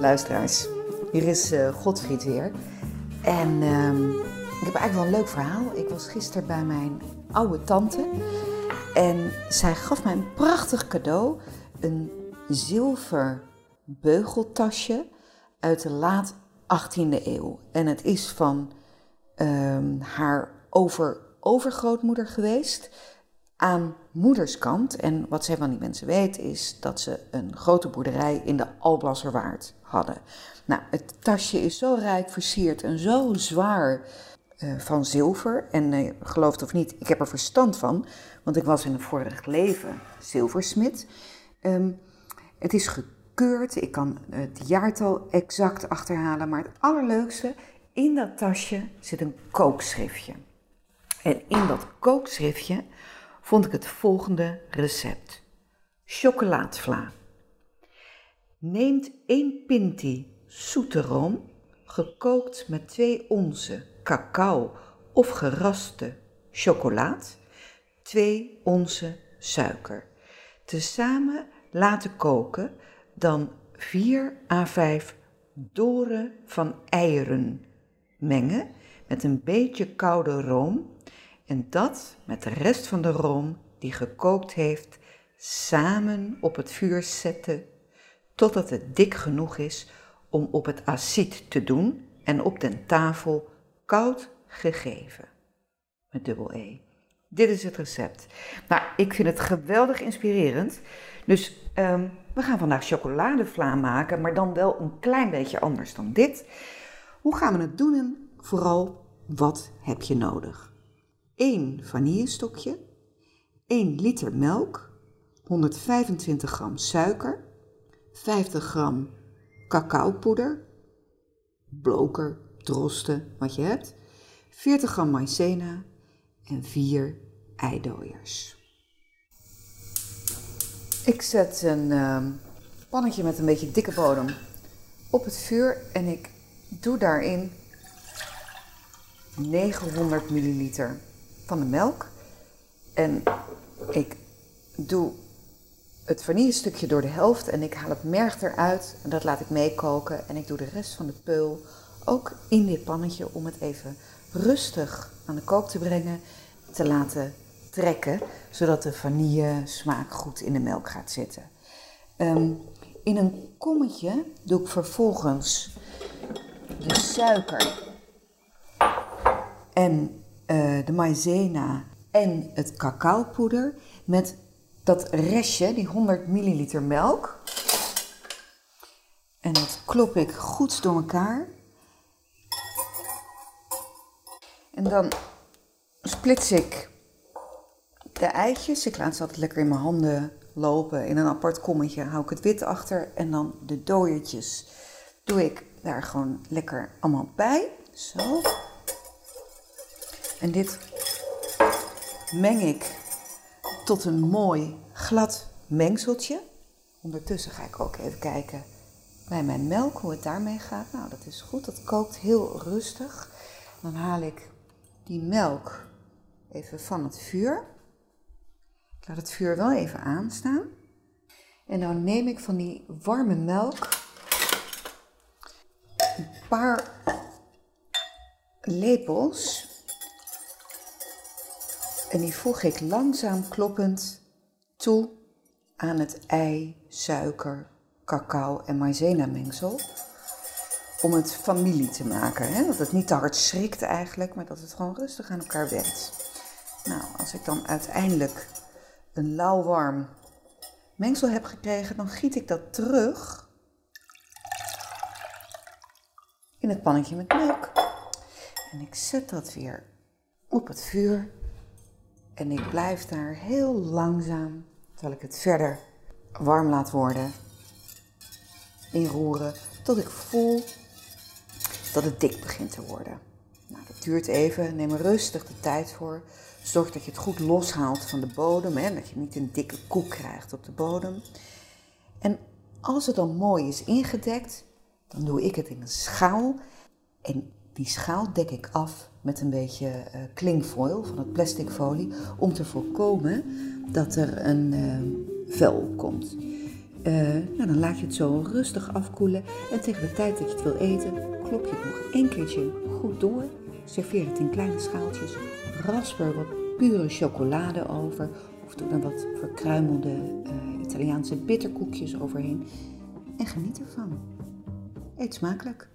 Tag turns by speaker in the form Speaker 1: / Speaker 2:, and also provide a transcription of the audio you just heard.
Speaker 1: luisteraars. Hier is uh, Godfried weer. En ehm, ik heb eigenlijk wel een leuk verhaal. Ik was gisteren bij mijn oude tante. En zij gaf mij een prachtig cadeau. Een zilver beugeltasje uit de laat 18e eeuw. En het is van ehm, haar over, overgrootmoeder geweest aan moederskant. En wat zij van die mensen weet is dat ze een grote boerderij in de Alblasserwaard hadden. Nou, het tasje is zo rijk versierd en zo zwaar uh, van zilver. En uh, geloof het of niet, ik heb er verstand van, want ik was in een vorig leven zilversmid. Um, het is gekeurd, ik kan het jaartal exact achterhalen, maar het allerleukste, in dat tasje zit een kookschriftje. En in dat kookschriftje vond ik het volgende recept. Chocolaadvla. Neemt 1 pinti zoete room, gekookt met 2 onze cacao of geraste chocolaat, 2 onze suiker. Tezamen laten koken, dan 4 à 5 doren van eieren mengen met een beetje koude room en dat met de rest van de room die gekookt heeft samen op het vuur zetten totdat het dik genoeg is om op het acid te doen en op den tafel koud gegeven. Met dubbel E. Dit is het recept. Nou, ik vind het geweldig inspirerend. Dus um, we gaan vandaag chocoladevla maken, maar dan wel een klein beetje anders dan dit. Hoe gaan we het doen en vooral wat heb je nodig? 1 vanillestokje, 1 liter melk, 125 gram suiker, 50 gram cacaopoeder, bloker, drosten, wat je hebt, 40 gram maïzena en 4 eidooiers. Ik zet een uh, pannetje met een beetje dikke bodem op het vuur en ik doe daarin 900 milliliter van de melk. En ik doe het vanillestukje door de helft en ik haal het merg eruit en dat laat ik meekoken. En ik doe de rest van de peul ook in dit pannetje om het even rustig aan de kook te brengen, te laten trekken, zodat de vanille smaak goed in de melk gaat zitten. Ehm, in een kommetje doe ik vervolgens de suiker en uh, de maïzena en het cacaopoeder met dat restje, die 100 milliliter melk. En dat klop ik goed door elkaar. En dan splits ik de eitjes. Ik laat ze altijd lekker in mijn handen lopen. In een apart kommetje hou ik het wit achter. En dan de dooiertjes doe ik daar gewoon lekker allemaal bij. Zo. En dit meng ik tot een mooi glad mengseltje. Ondertussen ga ik ook even kijken bij mijn melk hoe het daarmee gaat. Nou, dat is goed. Dat kookt heel rustig. Dan haal ik die melk even van het vuur. Ik laat het vuur wel even aanstaan. En dan neem ik van die warme melk een paar lepels en die voeg ik langzaam kloppend toe aan het ei, suiker, cacao en maïzena mengsel. Om het familie te maken. Hè? Dat het niet te hard schrikt eigenlijk, maar dat het gewoon rustig aan elkaar wendt. Nou, als ik dan uiteindelijk een lauwwarm mengsel heb gekregen, dan giet ik dat terug in het pannetje met melk. En ik zet dat weer op het vuur en ik blijf daar heel langzaam, terwijl ik het verder warm laat worden, inroeren tot ik voel dat het dik begint te worden. Nou, dat duurt even, neem er rustig de tijd voor. Zorg dat je het goed loshaalt van de bodem, hè, dat je niet een dikke koek krijgt op de bodem. En als het dan mooi is ingedekt, dan doe ik het in een schaal en die schaal dek ik af met een beetje uh, clingfoil van het plastic folie om te voorkomen dat er een uh, vel op komt. eh, nou, dan laat je het zo rustig afkoelen. En tegen de tijd dat je het wil eten, klop je het nog één keertje goed door. Serveer het in kleine schaaltjes. Rasper wat pure chocolade over. Of doe er wat verkruimelde Italiaanse bitterkoekjes overheen. En geniet ervan. Eet smakelijk.